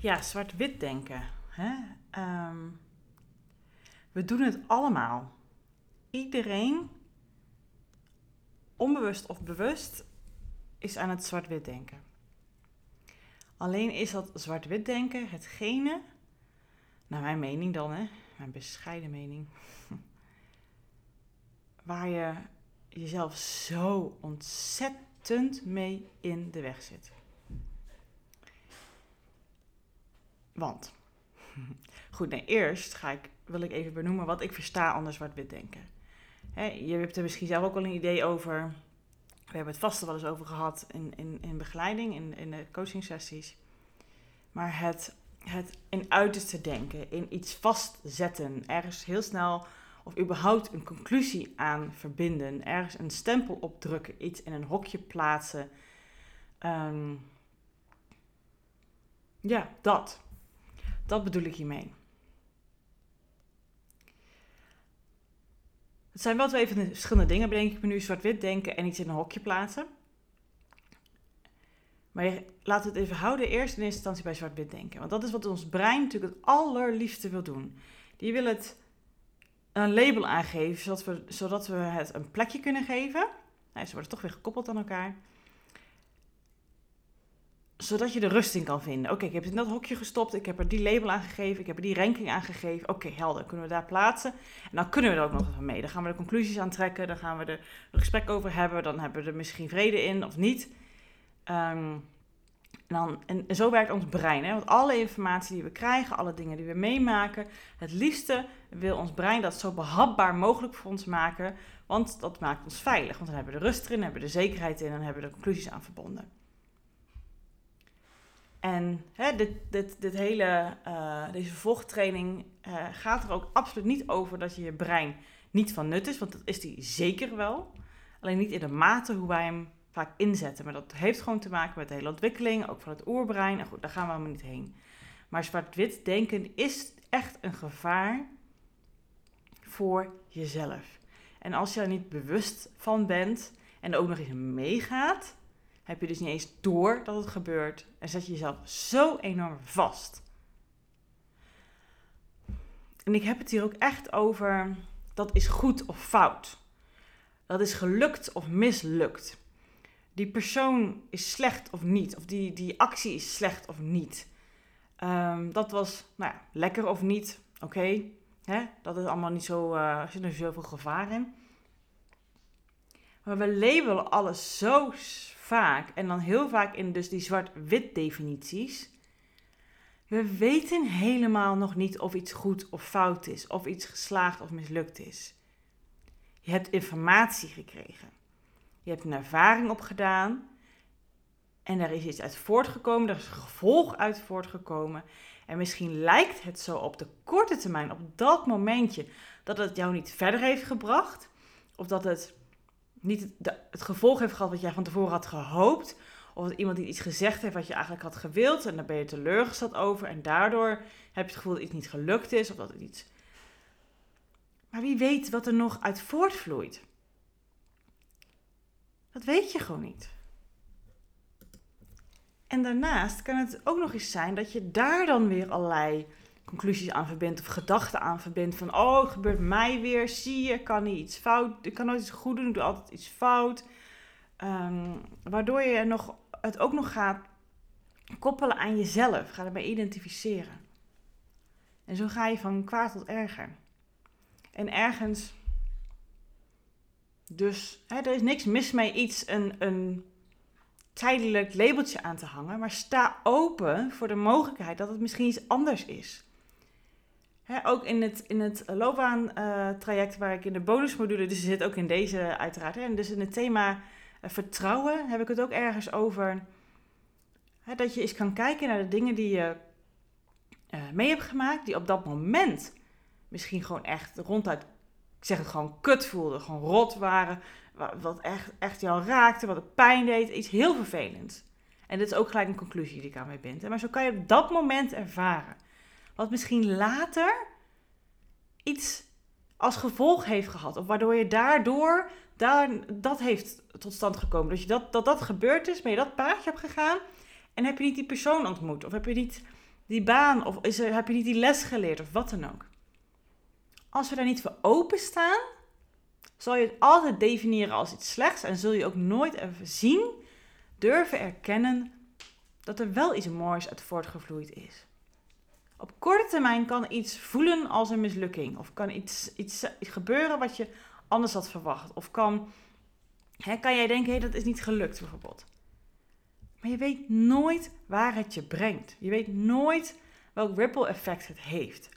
Ja, zwart-wit denken. Hè? Ehm, we doen het allemaal. Iedereen, onbewust of bewust, is aan het zwart-wit denken. Alleen is dat zwart-wit denken hetgene, naar mijn mening dan, hè, mijn bescheiden mening, waar je jezelf zo ontzettend mee in de weg zit. Want, goed, nee, eerst ga ik, wil ik even benoemen wat ik versta onder zwart-wit denken. je hebt er misschien zelf ook wel een idee over. We hebben het vast wel eens over gehad in, in, in begeleiding, in, in de coaching sessies. Maar het, het in uiterste denken, in iets vastzetten, ergens heel snel of überhaupt een conclusie aan verbinden, ergens een stempel opdrukken, iets in een hokje plaatsen. Ehm, ja, dat. Dat bedoel ik hiermee. Het zijn wel twee verschillende dingen, bedenk ik me nu. Zwart-wit denken en iets in een hokje plaatsen. Maar laten we het even houden eerst in eerste instantie bij zwart-wit denken. Want dat is wat ons brein natuurlijk het allerliefste wil doen. Die wil het een label aangeven, zodat we, zodat we het een plekje kunnen geven. Nou, ze worden toch weer gekoppeld aan elkaar zodat je de rust in kan vinden. Oké, ik heb het in dat hokje gestopt. Ik heb er die label aan gegeven. Ik heb er die ranking aan gegeven. Oké, helder. Kunnen we daar plaatsen? En dan kunnen we er ook nog even mee. Dan gaan we de conclusies aantrekken. Dan gaan we er een gesprek over hebben. Dan hebben we er misschien vrede in of niet. Ehm, en, dan, en zo werkt ons brein. Hè? Want alle informatie die we krijgen, alle dingen die we meemaken, het liefste wil ons brein dat zo behapbaar mogelijk voor ons maken. Want dat maakt ons veilig. Want dan hebben we de rust erin, hebben we de zekerheid in en hebben we de conclusies aan verbonden. En hè, dit, dit, dit hele, uh, deze volgtraining uh, gaat er ook absoluut niet over dat je je brein niet van nut is, want dat is die zeker wel. Alleen niet in de mate hoe wij hem vaak inzetten. Maar dat heeft gewoon te maken met de hele ontwikkeling, ook van het oerbrein. En goed, daar gaan we allemaal niet heen. Maar zwart-wit denken is echt een gevaar voor jezelf. En als je er niet bewust van bent en ook nog eens meegaat, heb je dus niet eens door dat het gebeurt en zet je jezelf zo enorm vast. En ik heb het hier ook echt over dat is goed of fout. Dat is gelukt of mislukt. Die persoon is slecht of niet. Of die, die actie is slecht of niet. Ehm, dat was nou ja, lekker of niet. Oké, dat is allemaal niet zo. Uh, er zit er zoveel gevaar in. Maar we labelen alles zo vaak, en dan heel vaak in dus die zwart-wit definities, we weten helemaal nog niet of iets goed of fout is, of iets geslaagd of mislukt is. Je hebt informatie gekregen. Je hebt een ervaring opgedaan. En er is iets uit voortgekomen, er is een gevolg uit voortgekomen. En misschien lijkt het zo op de korte termijn, op dat momentje, dat het jou niet verder heeft gebracht. Of dat het niet het, gevolg heeft gehad wat jij van tevoren had gehoopt. Of dat iemand iets gezegd heeft wat je eigenlijk had gewild. En daar ben je teleurgesteld over. En daardoor heb je het gevoel dat iets niet gelukt is. Of dat het iets. Maar wie weet wat er nog uit voortvloeit? Dat weet je gewoon niet. En daarnaast kan het ook nog eens zijn dat je daar dan weer allerlei conclusies aan verbindt of gedachten aan verbindt van oh, het gebeurt mij weer, zie je, kan niet iets fout, ik kan nooit iets goed doen, ik doe altijd iets fout. Ehm, waardoor je nog, het ook nog gaat koppelen aan jezelf, ga erbij identificeren. En zo ga je van kwaad tot erger. En ergens, dus hè, er is niks mis mee iets, een, een tijdelijk labeltje aan te hangen, maar sta open voor de mogelijkheid dat het misschien iets anders is ook in het, in het loopbaantraject uh, waar ik in de bonusmodule, dus zit ook in deze uiteraard. En dus in het thema uh, vertrouwen heb ik het ook ergens over. Dat je eens kan kijken naar de dingen die je uh, mee hebt gemaakt, die op dat moment misschien gewoon echt ronduit, ik zeg het gewoon kut voelden, gewoon rot waren. Wat echt, echt jou raakte, wat het pijn deed, iets heel vervelends. En dit is ook gelijk een conclusie die ik aan mij bind. Maar zo kan je op dat moment ervaren wat misschien later iets als gevolg heeft gehad. Of waardoor je daardoor daar, dat heeft tot stand gekomen. Dat, je dat, dat dat gebeurd is, ben je dat paadje hebt gegaan en heb je niet die persoon ontmoet. Of heb je niet die baan of is er, heb je niet die les geleerd of wat dan ook. Als we daar niet voor openstaan, zal je het altijd definiëren als iets slechts en zul je ook nooit even zien, durven erkennen dat er wel iets moois uit voortgevloeid is. Op korte termijn kan iets voelen als een mislukking. Of kan iets, iets, gebeuren wat je anders had verwacht. Of kan, hè, kan jij denken, hé, dat is niet gelukt bijvoorbeeld. Maar je weet nooit waar het je brengt. Je weet nooit welk ripple effect het heeft.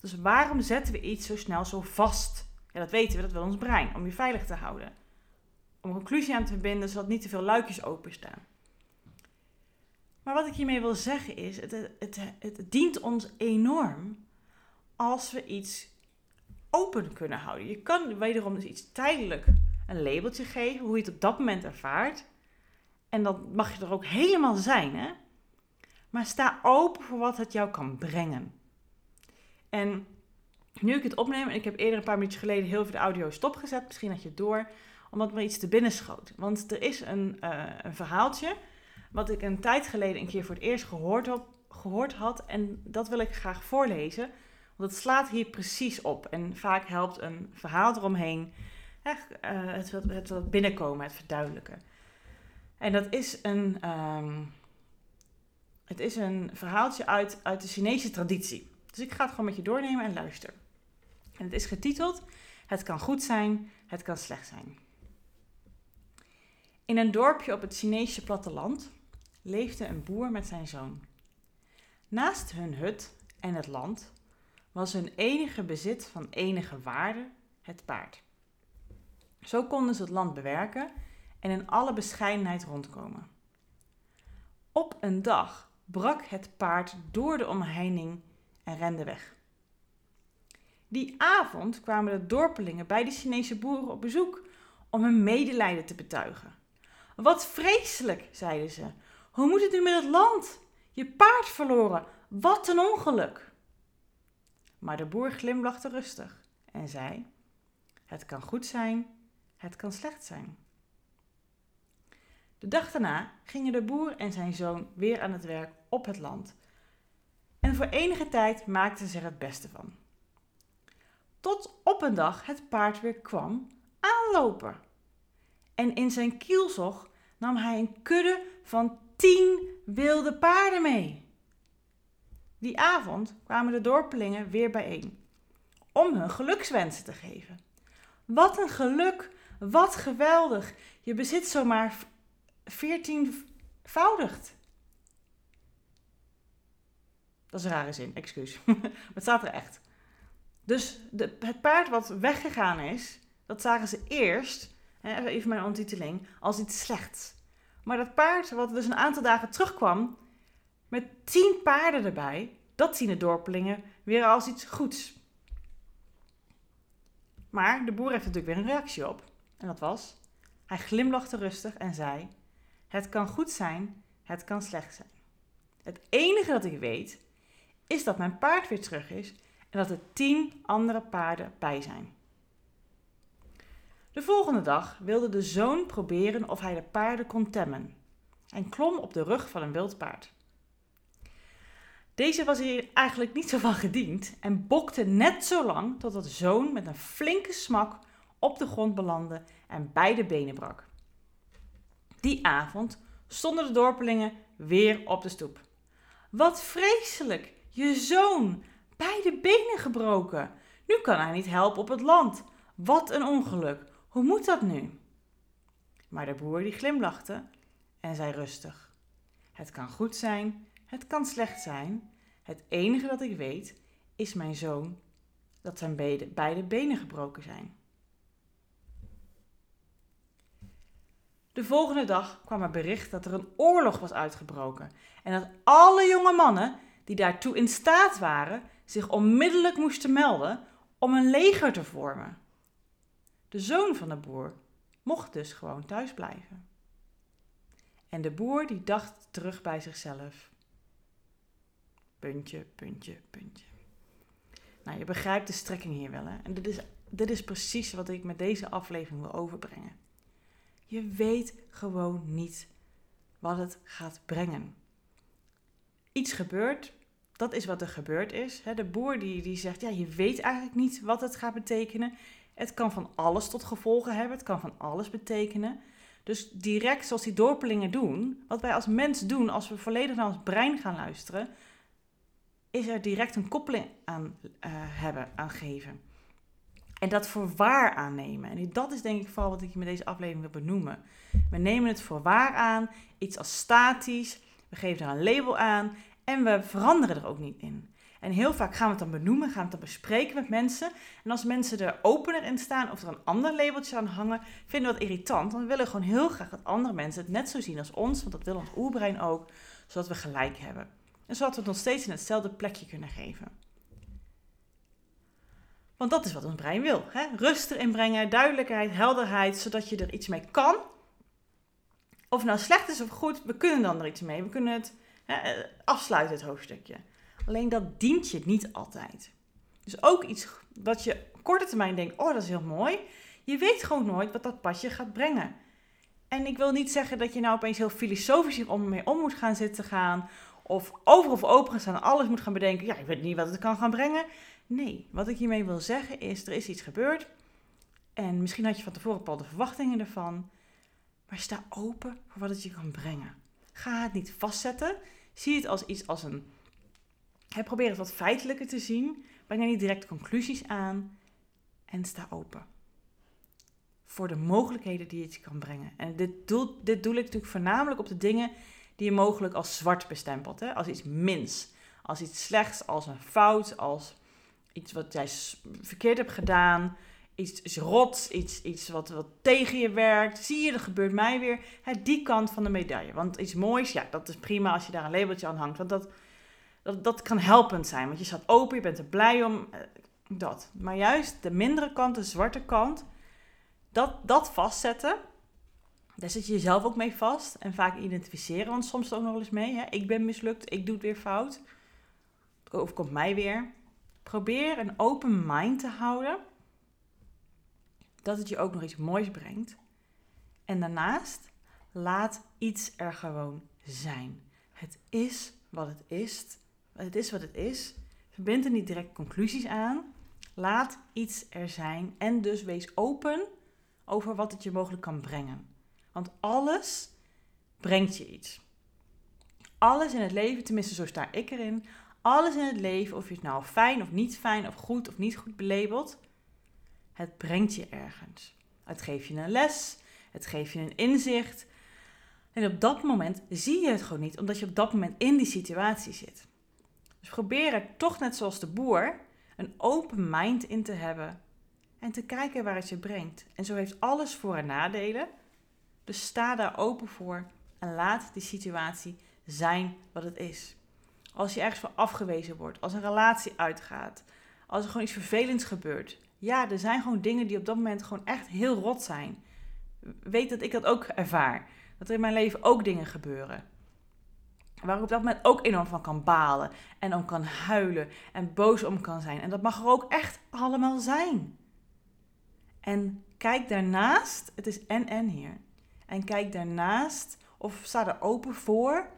Dus waarom zetten we iets zo snel zo vast? Ja, dat weten we, dat wil ons brein, om je veilig te houden. Om een conclusie aan te verbinden, zodat niet te veel luikjes openstaan. Maar wat ik hiermee wil zeggen is, het, het, het, dient ons enorm als we iets open kunnen houden. Je kan wederom dus iets tijdelijk een labeltje geven, hoe je het op dat moment ervaart. En dan mag je er ook helemaal zijn, hè? Maar sta open voor wat het jou kan brengen. En nu ik het opneem, en ik heb eerder een paar minuutjes geleden heel veel de audio stopgezet, misschien had je het door, omdat me iets te binnen schoot. Want er is een, uh, een verhaaltje wat ik een tijd geleden een keer voor het eerst gehoord, gehoord had. En dat wil ik graag voorlezen, want het slaat hier precies op. En vaak helpt een verhaal eromheen echt, uh, het, het, het binnenkomen, het verduidelijken. En dat is een, um, het is een verhaaltje uit, uit de Chinese traditie. Dus ik ga het gewoon met je doornemen en luisteren. En het is getiteld Het kan goed zijn, het kan slecht zijn. In een dorpje op het Chinese platteland leefde een boer met zijn zoon. Naast hun hut en het land was hun enige bezit van enige waarde het paard. Zo konden ze het land bewerken en in alle bescheidenheid rondkomen. Op een dag brak het paard door de omheining en rende weg. Die avond kwamen de dorpelingen bij de Chinese boeren op bezoek om hun medelijden te betuigen. Wat vreselijk, zeiden ze. Hoe moet het nu met het land? Je paard verloren. Wat een ongeluk. Maar de boer glimlachte rustig en zei: Het kan goed zijn, het kan slecht zijn. De dag daarna gingen de boer en zijn zoon weer aan het werk op het land. En voor enige tijd maakten ze er het beste van. Tot op een dag het paard weer kwam aanlopen. En in zijn kielzog nam hij een kudde van tien wilde paarden mee. Die avond kwamen de dorpelingen weer bijeen om hun gelukswensen te geven. Wat een geluk, wat geweldig. Je bezit zomaar veertienvoudigd. Dat is een rare zin, excuus. maar het staat er echt. Dus de, het paard wat weggegaan is, dat zagen ze eerst, even mijn ontiteling, als iets slechts. Maar dat paard, wat dus een aantal dagen terugkwam, met tien paarden erbij, dat zien de dorpelingen weer als iets goeds. Maar de boer heeft natuurlijk weer een reactie op. En dat was, hij glimlachte rustig en zei, het kan goed zijn, het kan slecht zijn. Het enige dat ik weet, is dat mijn paard weer terug is en dat er tien andere paarden bij zijn. De volgende dag wilde de zoon proberen of hij de paarden kon temmen en klom op de rug van een wild paard. Deze was hier eigenlijk niet zo van gediend en bokte net zo lang totdat de zoon met een flinke smak op de grond belandde en beide benen brak. Die avond stonden de dorpelingen weer op de stoep. Wat vreselijk! Je zoon! Beide benen gebroken! Nu kan hij niet helpen op het land. Wat een ongeluk! Hoe moet dat nu? Maar de boer die glimlachte en zei rustig: Het kan goed zijn, het kan slecht zijn. Het enige dat ik weet is mijn zoon dat zijn beide benen gebroken zijn. De volgende dag kwam er bericht dat er een oorlog was uitgebroken en dat alle jonge mannen die daartoe in staat waren zich onmiddellijk moesten melden om een leger te vormen. De zoon van de boer mocht dus gewoon thuis blijven. En de boer die dacht terug bij zichzelf. Puntje, puntje, puntje. Nou, je begrijpt de strekking hier wel, hè? En dit is, dit is precies wat ik met deze aflevering wil overbrengen. Je weet gewoon niet wat het gaat brengen. Iets gebeurt dat is wat er gebeurd is. De boer die, die zegt, ja, je weet eigenlijk niet wat het gaat betekenen. Het kan van alles tot gevolgen hebben. Het kan van alles betekenen. Dus direct zoals die dorpelingen doen, wat wij als mens doen als we volledig naar ons brein gaan luisteren, is er direct een koppeling aan uh, hebben, aan geven. En dat voor waar aannemen. En dat is denk ik vooral wat ik met deze aflevering wil benoemen. We nemen het voor waar aan, iets als statisch, we geven er een label aan en we veranderen er ook niet in. En heel vaak gaan we het dan benoemen, gaan we het dan bespreken met mensen. En als mensen er opener in staan of er een ander labeltje aan hangen, vinden we dat irritant. Want we willen gewoon heel graag dat andere mensen het net zo zien als ons, want dat wil ons oerbrein ook, zodat we gelijk hebben. En zodat we het nog steeds in hetzelfde plekje kunnen geven. Want dat is wat ons brein wil. Hè? Rust erin brengen, duidelijkheid, helderheid, zodat je er iets mee kan. Of nou slecht is of goed, we kunnen dan er iets mee. We kunnen het hè, afsluiten, het hoofdstukje. Alleen dat dient je niet altijd. Dus ook iets wat je korte termijn denkt, oh dat is heel mooi. Je weet gewoon nooit wat dat padje gaat brengen. En ik wil niet zeggen dat je nou opeens heel filosofisch hier om moet gaan zitten gaan. Of over of open gaan alles moet gaan bedenken. Ja, ik weet niet wat het kan gaan brengen. Nee, wat ik hiermee wil zeggen is, er is iets gebeurd. En misschien had je van tevoren bepaalde verwachtingen ervan. Maar sta open voor wat het je kan brengen. Ga het niet vastzetten. Zie het als iets als een He, probeer het wat feitelijker te zien. Breng er niet direct conclusies aan. En sta open. Voor de mogelijkheden die het je kan brengen. En dit doel, dit doel ik natuurlijk voornamelijk op de dingen die je mogelijk als zwart bestempelt. Hè? Als iets mins. Als iets slechts, als een fout, als iets wat jij verkeerd hebt gedaan. Iets, rots, iets, iets wat, wat tegen je werkt. Zie je, er gebeurt mij weer. Hè, die kant van de medaille. Want iets moois, ja, dat is prima als je daar een labeltje aan hangt. Want dat, dat, dat kan helpend zijn, want je staat open, je bent er blij om. Eh, dat. Maar juist de mindere kant, de zwarte kant, dat, dat vastzetten, daar zit je jezelf ook mee vast. En vaak identificeren, want soms ook nog eens mee. Hè? Ik ben mislukt, ik doe het weer fout. Het overkomt mij weer. Probeer een open mind te houden. Dat het je ook nog iets moois brengt. En daarnaast, laat iets er gewoon zijn. Het is wat het is. Het is wat het is. Verbind er niet direct conclusies aan. Laat iets er zijn en dus wees open over wat het je mogelijk kan brengen. Want alles brengt je iets. Alles in het leven, tenminste zo sta ik erin, alles in het leven, of je het nou fijn of niet fijn, of goed of niet goed belabelt, het brengt je ergens. Het geeft je een les, het geeft je een inzicht. En op dat moment zie je het gewoon niet, omdat je op dat moment in die situatie zit. Dus probeer er toch net zoals de boer een open mind in te hebben en te kijken waar het je brengt. En zo heeft alles voor- en nadelen. Dus sta daar open voor en laat die situatie zijn wat het is. Als je ergens voor afgewezen wordt, als een relatie uitgaat, als er gewoon iets vervelends gebeurt. Ja, er zijn gewoon dingen die op dat moment gewoon echt heel rot zijn. Weet dat ik dat ook ervaar. Dat er in mijn leven ook dingen gebeuren. Waar ik op dat moment ook enorm van kan balen. En om kan huilen. En boos om kan zijn. En dat mag er ook echt allemaal zijn. En kijk daarnaast. Het is en-en hier. En kijk daarnaast of sta er open voor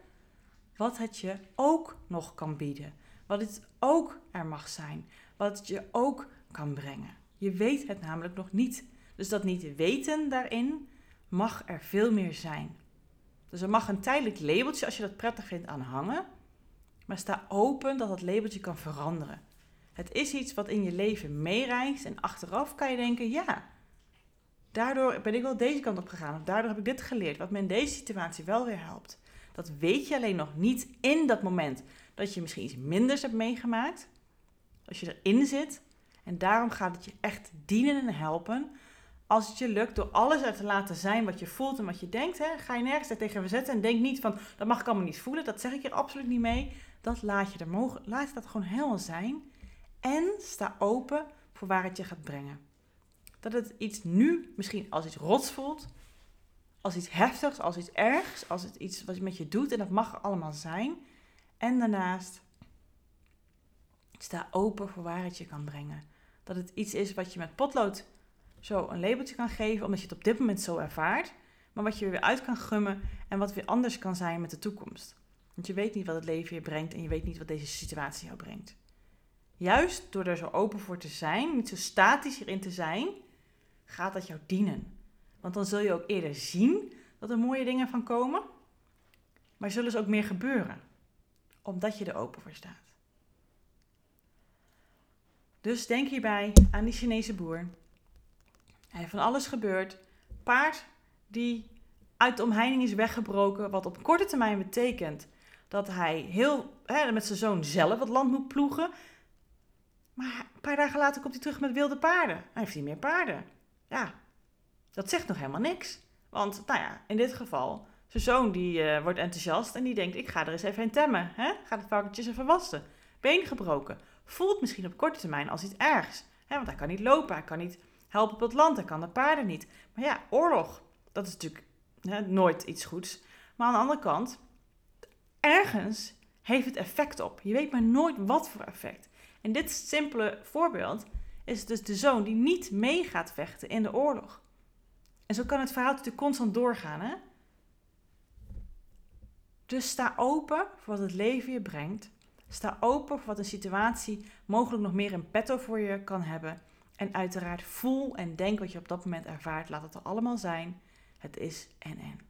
wat het je ook nog kan bieden. Wat het ook er mag zijn. Wat het je ook kan brengen. Je weet het namelijk nog niet. Dus dat niet weten daarin mag er veel meer zijn. Dus er mag een tijdelijk labeltje, als je dat prettig vindt, aan hangen. Maar sta open dat dat labeltje kan veranderen. Het is iets wat in je leven meereist en achteraf kan je denken, ja, daardoor ben ik wel deze kant op gegaan. Of daardoor heb ik dit geleerd, wat me in deze situatie wel weer helpt. Dat weet je alleen nog niet in dat moment dat je misschien iets minders hebt meegemaakt. Als je erin zit. En daarom gaat het je echt dienen en helpen als het je lukt door alles er te laten zijn wat je voelt en wat je denkt, hè, ga je nergens er tegen verzetten en denk niet van dat mag ik allemaal niet voelen. Dat zeg ik hier absoluut niet mee. Dat laat je er mogen, laat dat gewoon helemaal zijn. En sta open voor waar het je gaat brengen. Dat het iets nu misschien als iets rots voelt, als iets heftigs, als iets ergs, als het iets wat je met je doet en dat mag allemaal zijn. En daarnaast sta open voor waar het je kan brengen. Dat het iets is wat je met potlood zo een labeltje kan geven, omdat je het op dit moment zo ervaart, maar wat je weer uit kan gummen en wat weer anders kan zijn met de toekomst. Want je weet niet wat het leven je brengt en je weet niet wat deze situatie jou brengt. Juist door er zo open voor te zijn, niet zo statisch hierin te zijn, gaat dat jou dienen. Want dan zul je ook eerder zien dat er mooie dingen van komen, maar zullen ze ook meer gebeuren, omdat je er open voor staat. Dus denk hierbij aan die Chinese boer. Heeft van alles gebeurd. Paard die uit de omheining is weggebroken, wat op korte termijn betekent dat hij heel hè, met zijn zoon zelf het land moet ploegen. Maar een paar dagen later komt hij terug met wilde paarden. Hij heeft niet meer paarden. Ja, dat zegt nog helemaal niks. Want, nou ja, in dit geval, zijn zoon die uh, wordt enthousiast en die denkt, ik ga er eens even heen temmen. Hè? Ga de varkentjes even wassen. Been gebroken. Voelt misschien op korte termijn als iets ergs. Hè? Want hij kan niet lopen, hij kan niet helpen op het land, hij kan de paarden niet. Maar ja, oorlog, dat is natuurlijk hè, nooit iets goeds. Maar aan de andere kant, ergens heeft het effect op. Je weet maar nooit wat voor effect. En dit simpele voorbeeld is dus de zoon die niet mee gaat vechten in de oorlog. En zo kan het verhaal natuurlijk constant doorgaan. Hè? Dus sta open voor wat het leven je brengt. Sta open voor wat een situatie mogelijk nog meer in petto voor je kan hebben. En uiteraard voel en denk wat je op dat moment ervaart. Laat het er allemaal zijn. Het is en en.